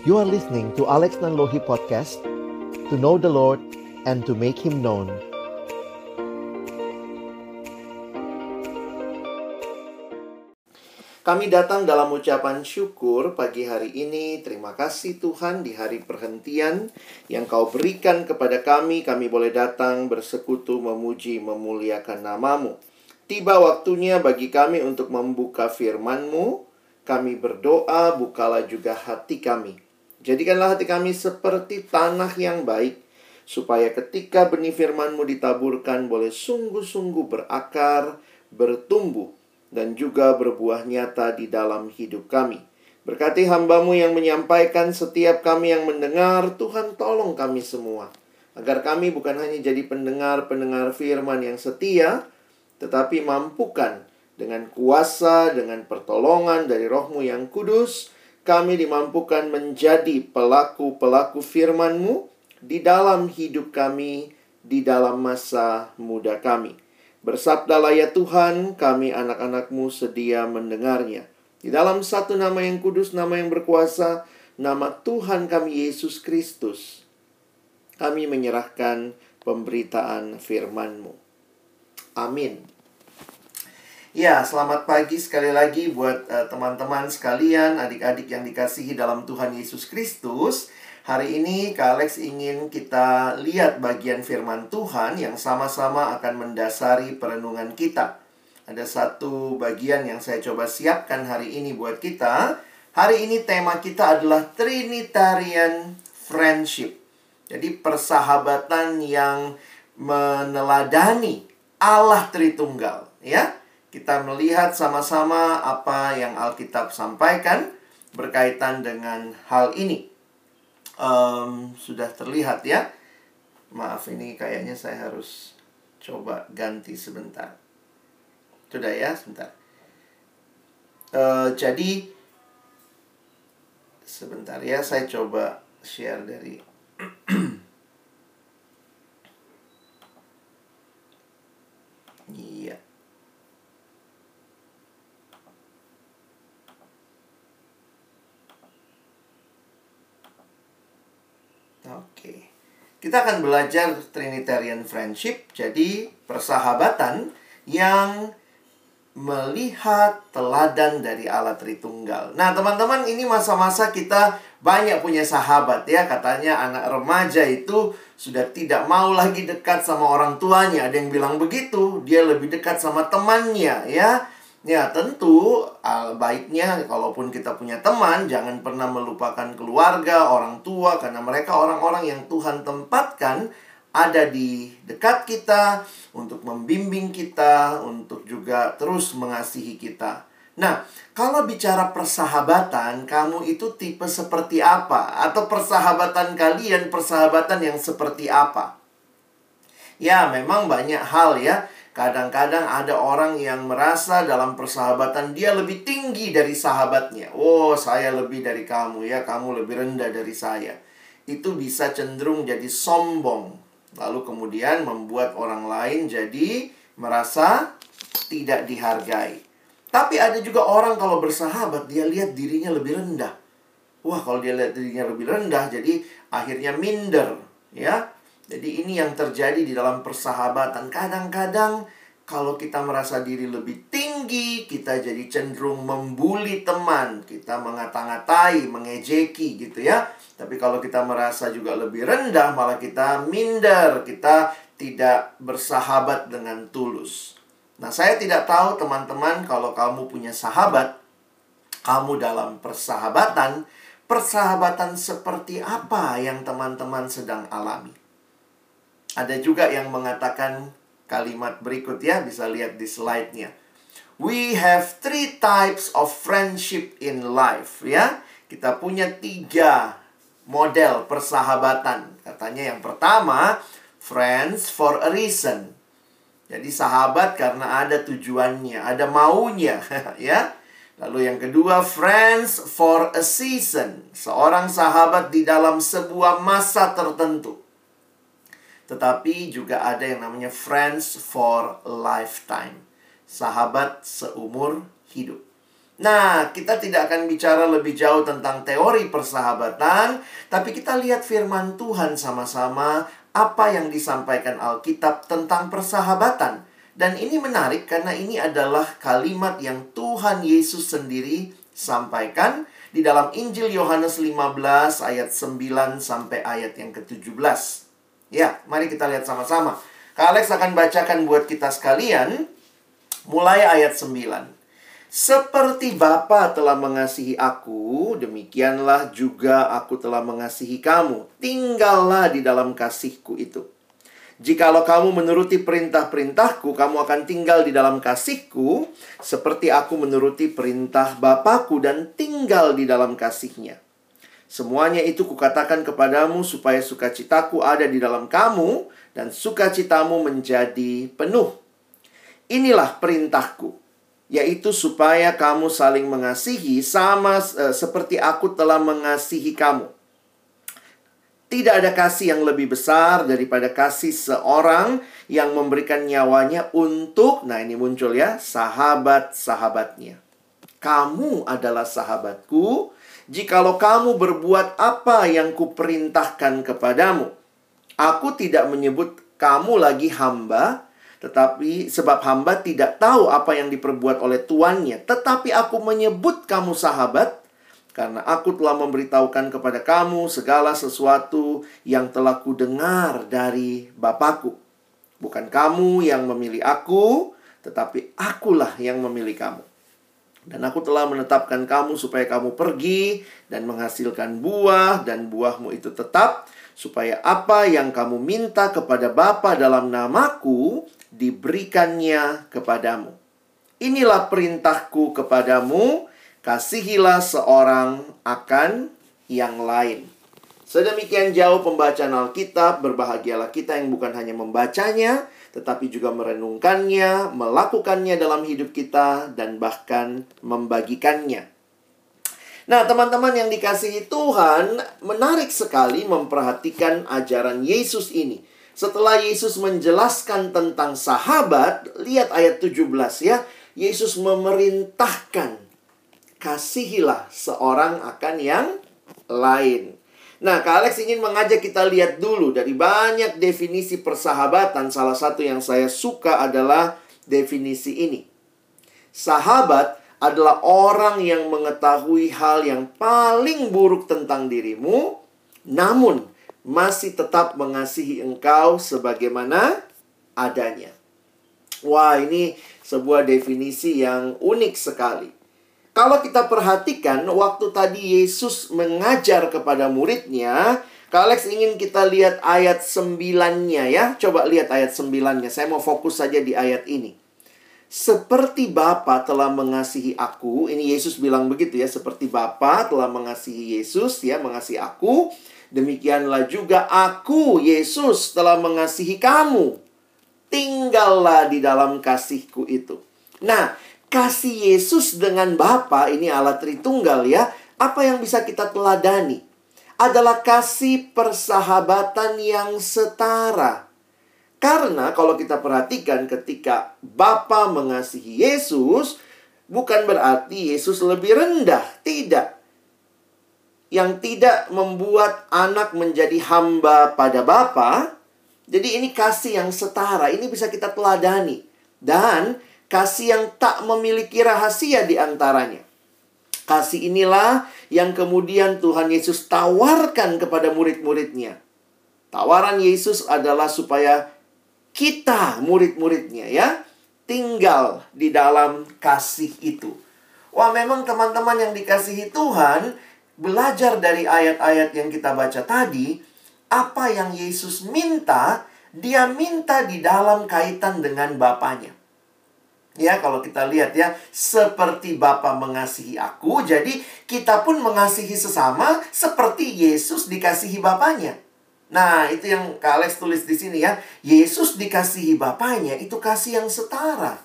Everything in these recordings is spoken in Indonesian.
You are listening to Alex Nanlohi Podcast To know the Lord and to make Him known Kami datang dalam ucapan syukur pagi hari ini. Terima kasih Tuhan di hari perhentian yang kau berikan kepada kami. Kami boleh datang bersekutu, memuji, memuliakan namamu. Tiba waktunya bagi kami untuk membuka firman-Mu. Kami berdoa, bukalah juga hati kami. Jadikanlah hati kami seperti tanah yang baik, supaya ketika benih firman-Mu ditaburkan boleh sungguh-sungguh berakar, bertumbuh, dan juga berbuah nyata di dalam hidup kami. Berkati hambamu yang menyampaikan setiap kami yang mendengar, Tuhan tolong kami semua. Agar kami bukan hanya jadi pendengar-pendengar firman yang setia, tetapi mampukan dengan kuasa, dengan pertolongan dari rohmu yang kudus, kami dimampukan menjadi pelaku-pelaku firman-Mu di dalam hidup kami, di dalam masa muda kami. Bersabdalah ya Tuhan, kami anak-anakmu sedia mendengarnya. Di dalam satu nama yang kudus, nama yang berkuasa, nama Tuhan kami Yesus Kristus. Kami menyerahkan pemberitaan firman-Mu. Amin. Ya, selamat pagi sekali lagi buat eh, teman-teman uh, sekalian, adik-adik yang dikasihi dalam Tuhan Yesus Kristus. Hari ini Kak Alex ingin kita lihat bagian firman Tuhan yang sama-sama akan mendasari perenungan kita. Ada satu bagian yang saya coba siapkan hari ini buat kita. Hari ini tema kita adalah Trinitarian Friendship. Jadi persahabatan yang meneladani Allah Tritunggal, ya. Kita melihat sama-sama apa yang Alkitab sampaikan berkaitan dengan hal ini um, sudah terlihat ya. Maaf ini kayaknya saya harus coba ganti sebentar. Sudah ya, sebentar. Uh, jadi sebentar ya, saya coba share dari Oke. Kita akan belajar Trinitarian Friendship, jadi persahabatan yang melihat teladan dari Allah Tritunggal. Nah, teman-teman, ini masa-masa kita banyak punya sahabat ya. Katanya anak remaja itu sudah tidak mau lagi dekat sama orang tuanya. Ada yang bilang begitu, dia lebih dekat sama temannya ya. Ya, tentu baiknya kalaupun kita punya teman, jangan pernah melupakan keluarga, orang tua, karena mereka orang-orang yang Tuhan tempatkan ada di dekat kita untuk membimbing kita, untuk juga terus mengasihi kita. Nah, kalau bicara persahabatan, kamu itu tipe seperti apa? Atau persahabatan kalian, persahabatan yang seperti apa? Ya, memang banyak hal ya Kadang-kadang ada orang yang merasa dalam persahabatan dia lebih tinggi dari sahabatnya. Oh, saya lebih dari kamu ya, kamu lebih rendah dari saya. Itu bisa cenderung jadi sombong. Lalu kemudian membuat orang lain jadi merasa tidak dihargai. Tapi ada juga orang kalau bersahabat dia lihat dirinya lebih rendah. Wah, kalau dia lihat dirinya lebih rendah jadi akhirnya minder, ya. Jadi ini yang terjadi di dalam persahabatan. Kadang-kadang kalau kita merasa diri lebih tinggi, kita jadi cenderung membuli teman, kita mengata-ngatai, mengejeki gitu ya. Tapi kalau kita merasa juga lebih rendah, malah kita minder, kita tidak bersahabat dengan tulus. Nah, saya tidak tahu teman-teman kalau kamu punya sahabat, kamu dalam persahabatan, persahabatan seperti apa yang teman-teman sedang alami? Ada juga yang mengatakan kalimat berikut ya, bisa lihat di slide-nya. We have three types of friendship in life ya. Kita punya tiga model persahabatan. Katanya yang pertama, friends for a reason. Jadi sahabat karena ada tujuannya, ada maunya ya. Lalu yang kedua, friends for a season. Seorang sahabat di dalam sebuah masa tertentu. Tetapi juga ada yang namanya friends for lifetime. Sahabat seumur hidup. Nah, kita tidak akan bicara lebih jauh tentang teori persahabatan, tapi kita lihat firman Tuhan sama-sama apa yang disampaikan Alkitab tentang persahabatan. Dan ini menarik karena ini adalah kalimat yang Tuhan Yesus sendiri sampaikan di dalam Injil Yohanes 15 ayat 9 sampai ayat yang ke-17. Ya, mari kita lihat sama-sama. Kak Alex akan bacakan buat kita sekalian mulai ayat 9. Seperti Bapa telah mengasihi aku, demikianlah juga aku telah mengasihi kamu. Tinggallah di dalam kasihku itu. Jikalau kamu menuruti perintah-perintahku, kamu akan tinggal di dalam kasihku, seperti aku menuruti perintah Bapakku dan tinggal di dalam kasihnya. Semuanya itu kukatakan kepadamu supaya sukacitaku ada di dalam kamu dan sukacitamu menjadi penuh. Inilah perintahku yaitu supaya kamu saling mengasihi sama uh, seperti aku telah mengasihi kamu. Tidak ada kasih yang lebih besar daripada kasih seorang yang memberikan nyawanya untuk, nah ini muncul ya, sahabat-sahabatnya. Kamu adalah sahabatku jikalau kamu berbuat apa yang kuperintahkan kepadamu. Aku tidak menyebut kamu lagi hamba, tetapi sebab hamba tidak tahu apa yang diperbuat oleh tuannya. Tetapi aku menyebut kamu sahabat, karena aku telah memberitahukan kepada kamu segala sesuatu yang telah kudengar dari Bapakku. Bukan kamu yang memilih aku, tetapi akulah yang memilih kamu. Dan aku telah menetapkan kamu supaya kamu pergi dan menghasilkan buah dan buahmu itu tetap supaya apa yang kamu minta kepada Bapa dalam namaku diberikannya kepadamu. Inilah perintahku kepadamu, kasihilah seorang akan yang lain. Sedemikian jauh pembacaan Alkitab, berbahagialah kita yang bukan hanya membacanya, tetapi juga merenungkannya, melakukannya dalam hidup kita, dan bahkan membagikannya. Nah, teman-teman yang dikasihi Tuhan, menarik sekali memperhatikan ajaran Yesus ini. Setelah Yesus menjelaskan tentang sahabat, lihat ayat 17 ya. Yesus memerintahkan, kasihilah seorang akan yang lain. Nah, Kak Alex ingin mengajak kita lihat dulu dari banyak definisi persahabatan. Salah satu yang saya suka adalah definisi ini. Sahabat adalah orang yang mengetahui hal yang paling buruk tentang dirimu, namun masih tetap mengasihi engkau sebagaimana adanya. Wah, ini sebuah definisi yang unik sekali. Kalau kita perhatikan, waktu tadi Yesus mengajar kepada muridnya, Kak Alex ingin kita lihat ayat sembilannya ya. Coba lihat ayat sembilannya. Saya mau fokus saja di ayat ini. Seperti Bapa telah mengasihi aku, ini Yesus bilang begitu ya, seperti Bapa telah mengasihi Yesus ya, mengasihi aku, demikianlah juga aku Yesus telah mengasihi kamu. Tinggallah di dalam kasihku itu. Nah, kasih Yesus dengan Bapa ini alat Tritunggal ya. Apa yang bisa kita teladani? Adalah kasih persahabatan yang setara. Karena kalau kita perhatikan ketika Bapa mengasihi Yesus, bukan berarti Yesus lebih rendah, tidak. Yang tidak membuat anak menjadi hamba pada Bapa. Jadi ini kasih yang setara, ini bisa kita teladani. Dan kasih yang tak memiliki rahasia di antaranya. Kasih inilah yang kemudian Tuhan Yesus tawarkan kepada murid-muridnya. Tawaran Yesus adalah supaya kita murid-muridnya ya tinggal di dalam kasih itu. Wah, memang teman-teman yang dikasihi Tuhan belajar dari ayat-ayat yang kita baca tadi, apa yang Yesus minta, dia minta di dalam kaitan dengan Bapaknya. Ya, kalau kita lihat ya, seperti Bapa mengasihi aku, jadi kita pun mengasihi sesama seperti Yesus dikasihi Bapaknya. Nah, itu yang Kak Alex tulis di sini ya. Yesus dikasihi Bapaknya itu kasih yang setara.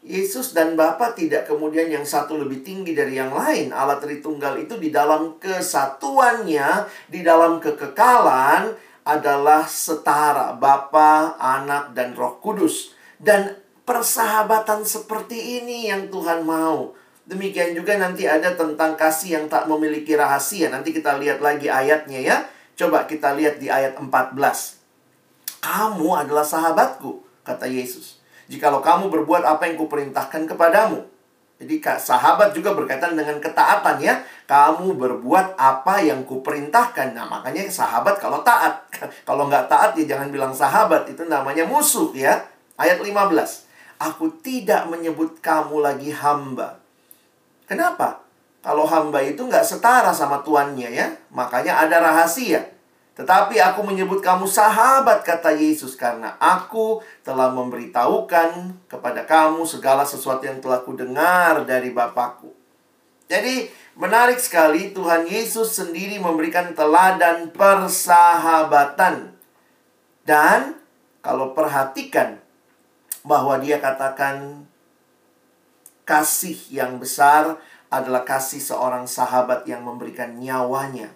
Yesus dan Bapa tidak kemudian yang satu lebih tinggi dari yang lain. Allah Tritunggal itu di dalam kesatuannya, di dalam kekekalan adalah setara Bapa, Anak, dan Roh Kudus. Dan persahabatan seperti ini yang Tuhan mau. Demikian juga nanti ada tentang kasih yang tak memiliki rahasia. Nanti kita lihat lagi ayatnya ya. Coba kita lihat di ayat 14. Kamu adalah sahabatku, kata Yesus. Jikalau kamu berbuat apa yang kuperintahkan kepadamu. Jadi sahabat juga berkaitan dengan ketaatan ya. Kamu berbuat apa yang kuperintahkan. Nah makanya sahabat kalau taat. kalau nggak taat ya jangan bilang sahabat. Itu namanya musuh ya. Ayat 15. Aku tidak menyebut kamu lagi hamba. Kenapa? Kalau hamba itu nggak setara sama tuannya ya. Makanya ada rahasia. Tetapi aku menyebut kamu sahabat kata Yesus karena aku telah memberitahukan kepada kamu segala sesuatu yang telah kudengar dari Bapakku. Jadi menarik sekali Tuhan Yesus sendiri memberikan teladan persahabatan. Dan kalau perhatikan bahwa dia katakan kasih yang besar adalah kasih seorang sahabat yang memberikan nyawanya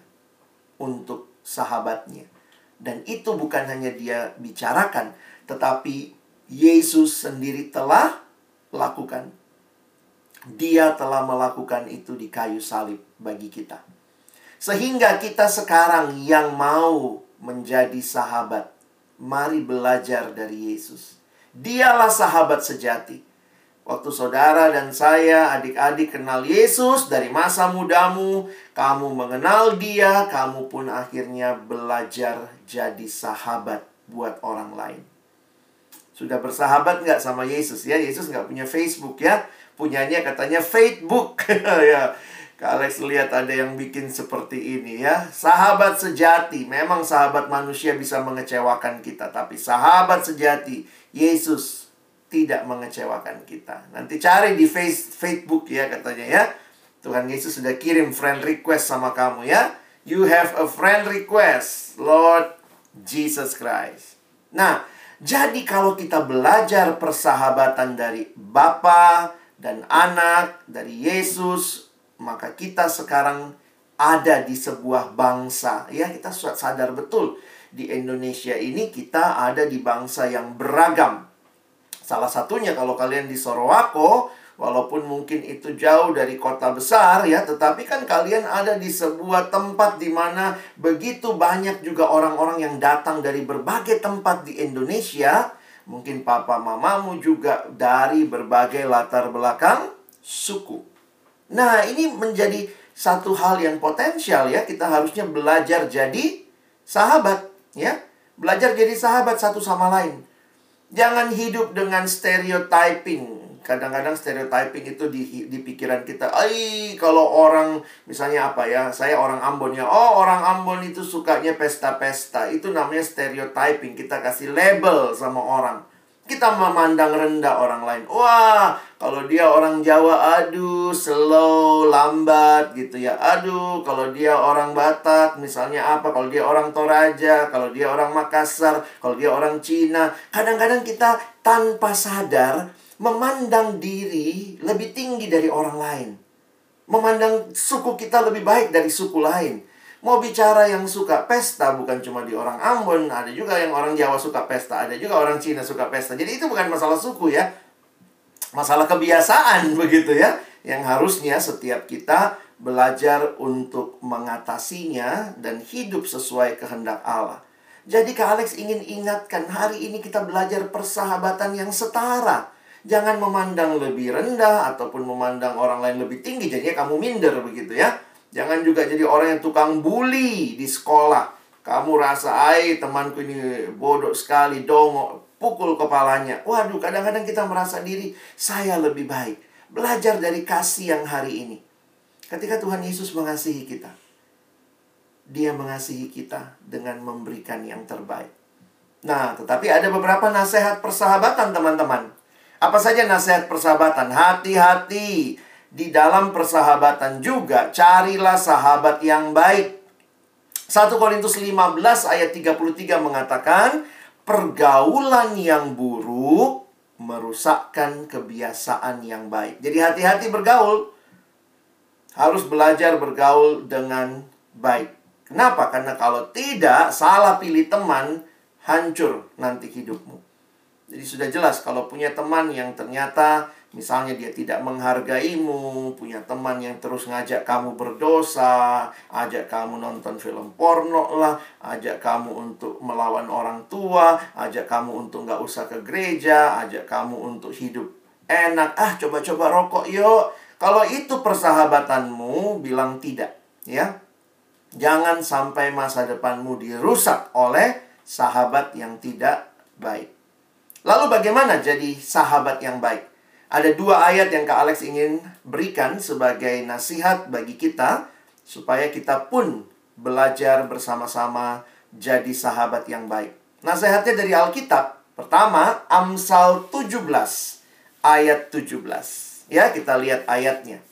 untuk sahabatnya. Dan itu bukan hanya dia bicarakan, tetapi Yesus sendiri telah lakukan. Dia telah melakukan itu di kayu salib bagi kita. Sehingga kita sekarang yang mau menjadi sahabat, mari belajar dari Yesus. Dialah sahabat sejati. Waktu saudara dan saya, adik-adik kenal Yesus dari masa mudamu, kamu mengenal dia, kamu pun akhirnya belajar jadi sahabat buat orang lain. Sudah bersahabat nggak sama Yesus ya? Yesus nggak punya Facebook ya? Punyanya katanya Facebook. ya, Kak Alex lihat ada yang bikin seperti ini ya. Sahabat sejati. Memang sahabat manusia bisa mengecewakan kita. Tapi sahabat sejati, Yesus tidak mengecewakan kita. Nanti cari di face, Facebook ya katanya ya. Tuhan Yesus sudah kirim friend request sama kamu ya. You have a friend request, Lord Jesus Christ. Nah, jadi kalau kita belajar persahabatan dari Bapa dan anak, dari Yesus, maka kita sekarang ada di sebuah bangsa. Ya, kita sadar betul di Indonesia ini kita ada di bangsa yang beragam Salah satunya kalau kalian di Sorowako, walaupun mungkin itu jauh dari kota besar ya, tetapi kan kalian ada di sebuah tempat di mana begitu banyak juga orang-orang yang datang dari berbagai tempat di Indonesia. Mungkin papa mamamu juga dari berbagai latar belakang suku. Nah, ini menjadi satu hal yang potensial ya. Kita harusnya belajar jadi sahabat ya. Belajar jadi sahabat satu sama lain. Jangan hidup dengan stereotyping. Kadang-kadang stereotyping itu di, di pikiran kita. Ai, kalau orang misalnya apa ya? Saya orang Ambon ya. Oh, orang Ambon itu sukanya pesta-pesta. Itu namanya stereotyping. Kita kasih label sama orang. Kita memandang rendah orang lain. Wah, kalau dia orang Jawa, aduh, slow, lambat gitu ya. Aduh, kalau dia orang Batak, misalnya apa? Kalau dia orang Toraja, kalau dia orang Makassar, kalau dia orang Cina. Kadang-kadang kita tanpa sadar memandang diri lebih tinggi dari orang lain. Memandang suku kita lebih baik dari suku lain. Mau bicara yang suka pesta bukan cuma di orang Ambon, ada juga yang orang Jawa suka pesta, ada juga orang Cina suka pesta. Jadi itu bukan masalah suku ya. Masalah kebiasaan begitu ya. Yang harusnya setiap kita belajar untuk mengatasinya dan hidup sesuai kehendak Allah. Jadi Kak Alex ingin ingatkan hari ini kita belajar persahabatan yang setara. Jangan memandang lebih rendah ataupun memandang orang lain lebih tinggi. Jadinya kamu minder begitu ya. Jangan juga jadi orang yang tukang bully di sekolah. Kamu rasa, ay temanku ini bodoh sekali, dong, pukul kepalanya. Waduh, kadang-kadang kita merasa diri, saya lebih baik. Belajar dari kasih yang hari ini. Ketika Tuhan Yesus mengasihi kita, dia mengasihi kita dengan memberikan yang terbaik. Nah, tetapi ada beberapa nasihat persahabatan, teman-teman. Apa saja nasihat persahabatan? Hati-hati di dalam persahabatan juga carilah sahabat yang baik. 1 Korintus 15 ayat 33 mengatakan, pergaulan yang buruk merusakkan kebiasaan yang baik. Jadi hati-hati bergaul. Harus belajar bergaul dengan baik. Kenapa? Karena kalau tidak, salah pilih teman, hancur nanti hidupmu. Jadi sudah jelas kalau punya teman yang ternyata Misalnya dia tidak menghargaimu, punya teman yang terus ngajak kamu berdosa, ajak kamu nonton film porno lah, ajak kamu untuk melawan orang tua, ajak kamu untuk nggak usah ke gereja, ajak kamu untuk hidup enak. Ah, coba-coba rokok yuk. Kalau itu persahabatanmu, bilang tidak. Ya, Jangan sampai masa depanmu dirusak oleh sahabat yang tidak baik. Lalu bagaimana jadi sahabat yang baik? Ada dua ayat yang Kak Alex ingin berikan sebagai nasihat bagi kita supaya kita pun belajar bersama-sama jadi sahabat yang baik. Nasihatnya dari Alkitab. Pertama, Amsal 17 ayat 17. Ya, kita lihat ayatnya.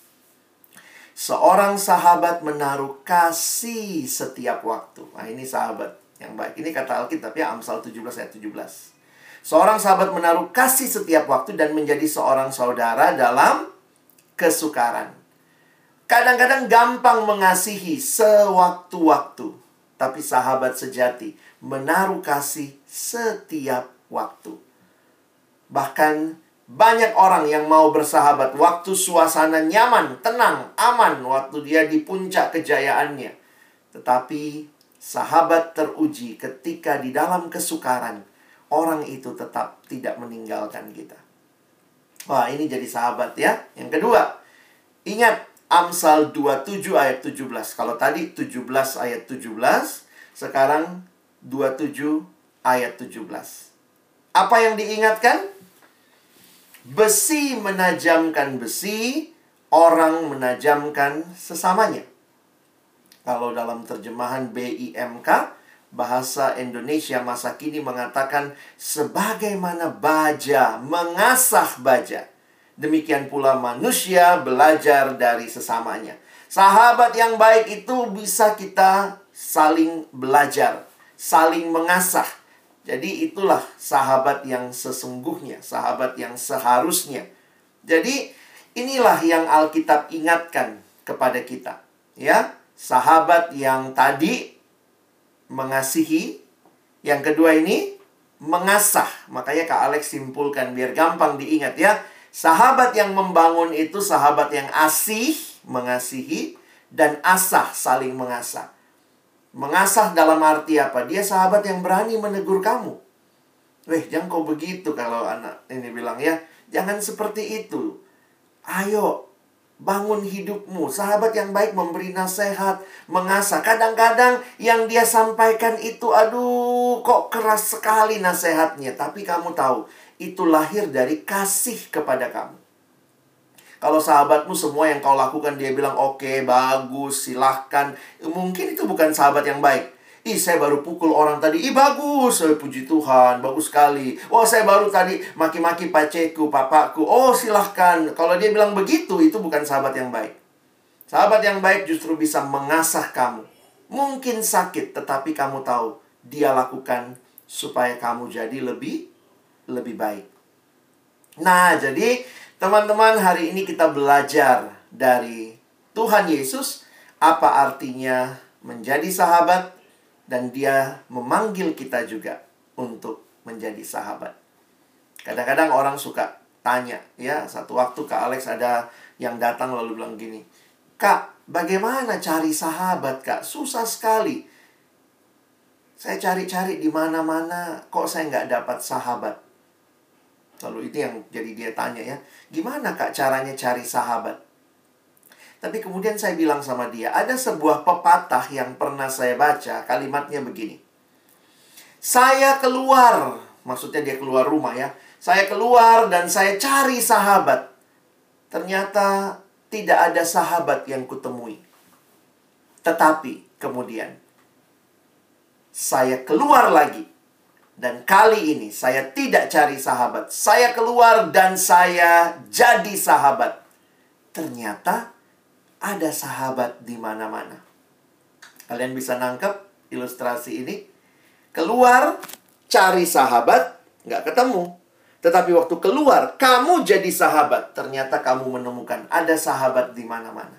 Seorang sahabat menaruh kasih setiap waktu. Nah, ini sahabat yang baik. Ini kata Alkitab ya, Amsal 17 ayat 17. Seorang sahabat menaruh kasih setiap waktu dan menjadi seorang saudara dalam kesukaran. Kadang-kadang gampang mengasihi sewaktu-waktu, tapi sahabat sejati menaruh kasih setiap waktu. Bahkan banyak orang yang mau bersahabat waktu suasana nyaman, tenang, aman waktu dia di puncak kejayaannya. Tetapi sahabat teruji ketika di dalam kesukaran orang itu tetap tidak meninggalkan kita. Wah, ini jadi sahabat ya. Yang kedua, ingat Amsal 27 ayat 17. Kalau tadi 17 ayat 17, sekarang 27 ayat 17. Apa yang diingatkan? Besi menajamkan besi, orang menajamkan sesamanya. Kalau dalam terjemahan BIMK, bahasa Indonesia masa kini mengatakan sebagaimana baja mengasah baja. Demikian pula manusia belajar dari sesamanya. Sahabat yang baik itu bisa kita saling belajar, saling mengasah. Jadi itulah sahabat yang sesungguhnya, sahabat yang seharusnya. Jadi inilah yang Alkitab ingatkan kepada kita, ya. Sahabat yang tadi mengasihi. Yang kedua ini mengasah. Makanya Kak Alex simpulkan biar gampang diingat ya. Sahabat yang membangun itu sahabat yang asih, mengasihi, dan asah, saling mengasah. Mengasah dalam arti apa? Dia sahabat yang berani menegur kamu. Weh, jangan kau begitu kalau anak ini bilang ya. Jangan seperti itu. Ayo, Bangun hidupmu. Sahabat yang baik memberi nasihat, mengasah. Kadang-kadang yang dia sampaikan itu, aduh, kok keras sekali nasihatnya. Tapi kamu tahu, itu lahir dari kasih kepada kamu. Kalau sahabatmu semua yang kau lakukan, dia bilang, oke, okay, bagus, silahkan. Mungkin itu bukan sahabat yang baik. Ih, saya baru pukul orang tadi. Ih, bagus. Oh, puji Tuhan. Bagus sekali. Oh, saya baru tadi maki-maki paceku, papaku. Oh, silahkan. Kalau dia bilang begitu, itu bukan sahabat yang baik. Sahabat yang baik justru bisa mengasah kamu. Mungkin sakit, tetapi kamu tahu dia lakukan supaya kamu jadi lebih lebih baik. Nah, jadi teman-teman hari ini kita belajar dari Tuhan Yesus apa artinya menjadi sahabat dan dia memanggil kita juga untuk menjadi sahabat. Kadang-kadang orang suka tanya, ya, satu waktu Kak Alex ada yang datang lalu bilang gini, Kak, bagaimana cari sahabat, Kak? Susah sekali. Saya cari-cari di mana-mana, kok saya nggak dapat sahabat? Lalu itu yang jadi dia tanya ya, gimana Kak caranya cari sahabat? Tapi kemudian saya bilang sama dia, ada sebuah pepatah yang pernah saya baca, kalimatnya begini. Saya keluar, maksudnya dia keluar rumah ya. Saya keluar dan saya cari sahabat. Ternyata tidak ada sahabat yang kutemui. Tetapi kemudian saya keluar lagi. Dan kali ini saya tidak cari sahabat. Saya keluar dan saya jadi sahabat. Ternyata ada sahabat di mana-mana. Kalian bisa nangkep ilustrasi ini? Keluar, cari sahabat, nggak ketemu. Tetapi waktu keluar, kamu jadi sahabat. Ternyata kamu menemukan ada sahabat di mana-mana.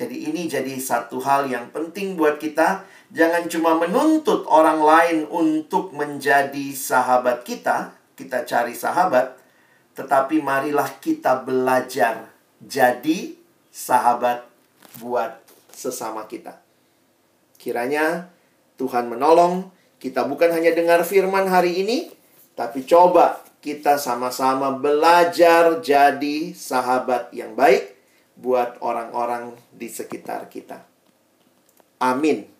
Jadi ini jadi satu hal yang penting buat kita. Jangan cuma menuntut orang lain untuk menjadi sahabat kita. Kita cari sahabat. tetapi marilah kita belajar jadi sahabat buat sesama kita. Kiranya Tuhan menolong kita bukan hanya dengar firman hari ini, tapi coba kita sama-sama belajar jadi sahabat yang baik buat orang-orang di sekitar kita. Amin.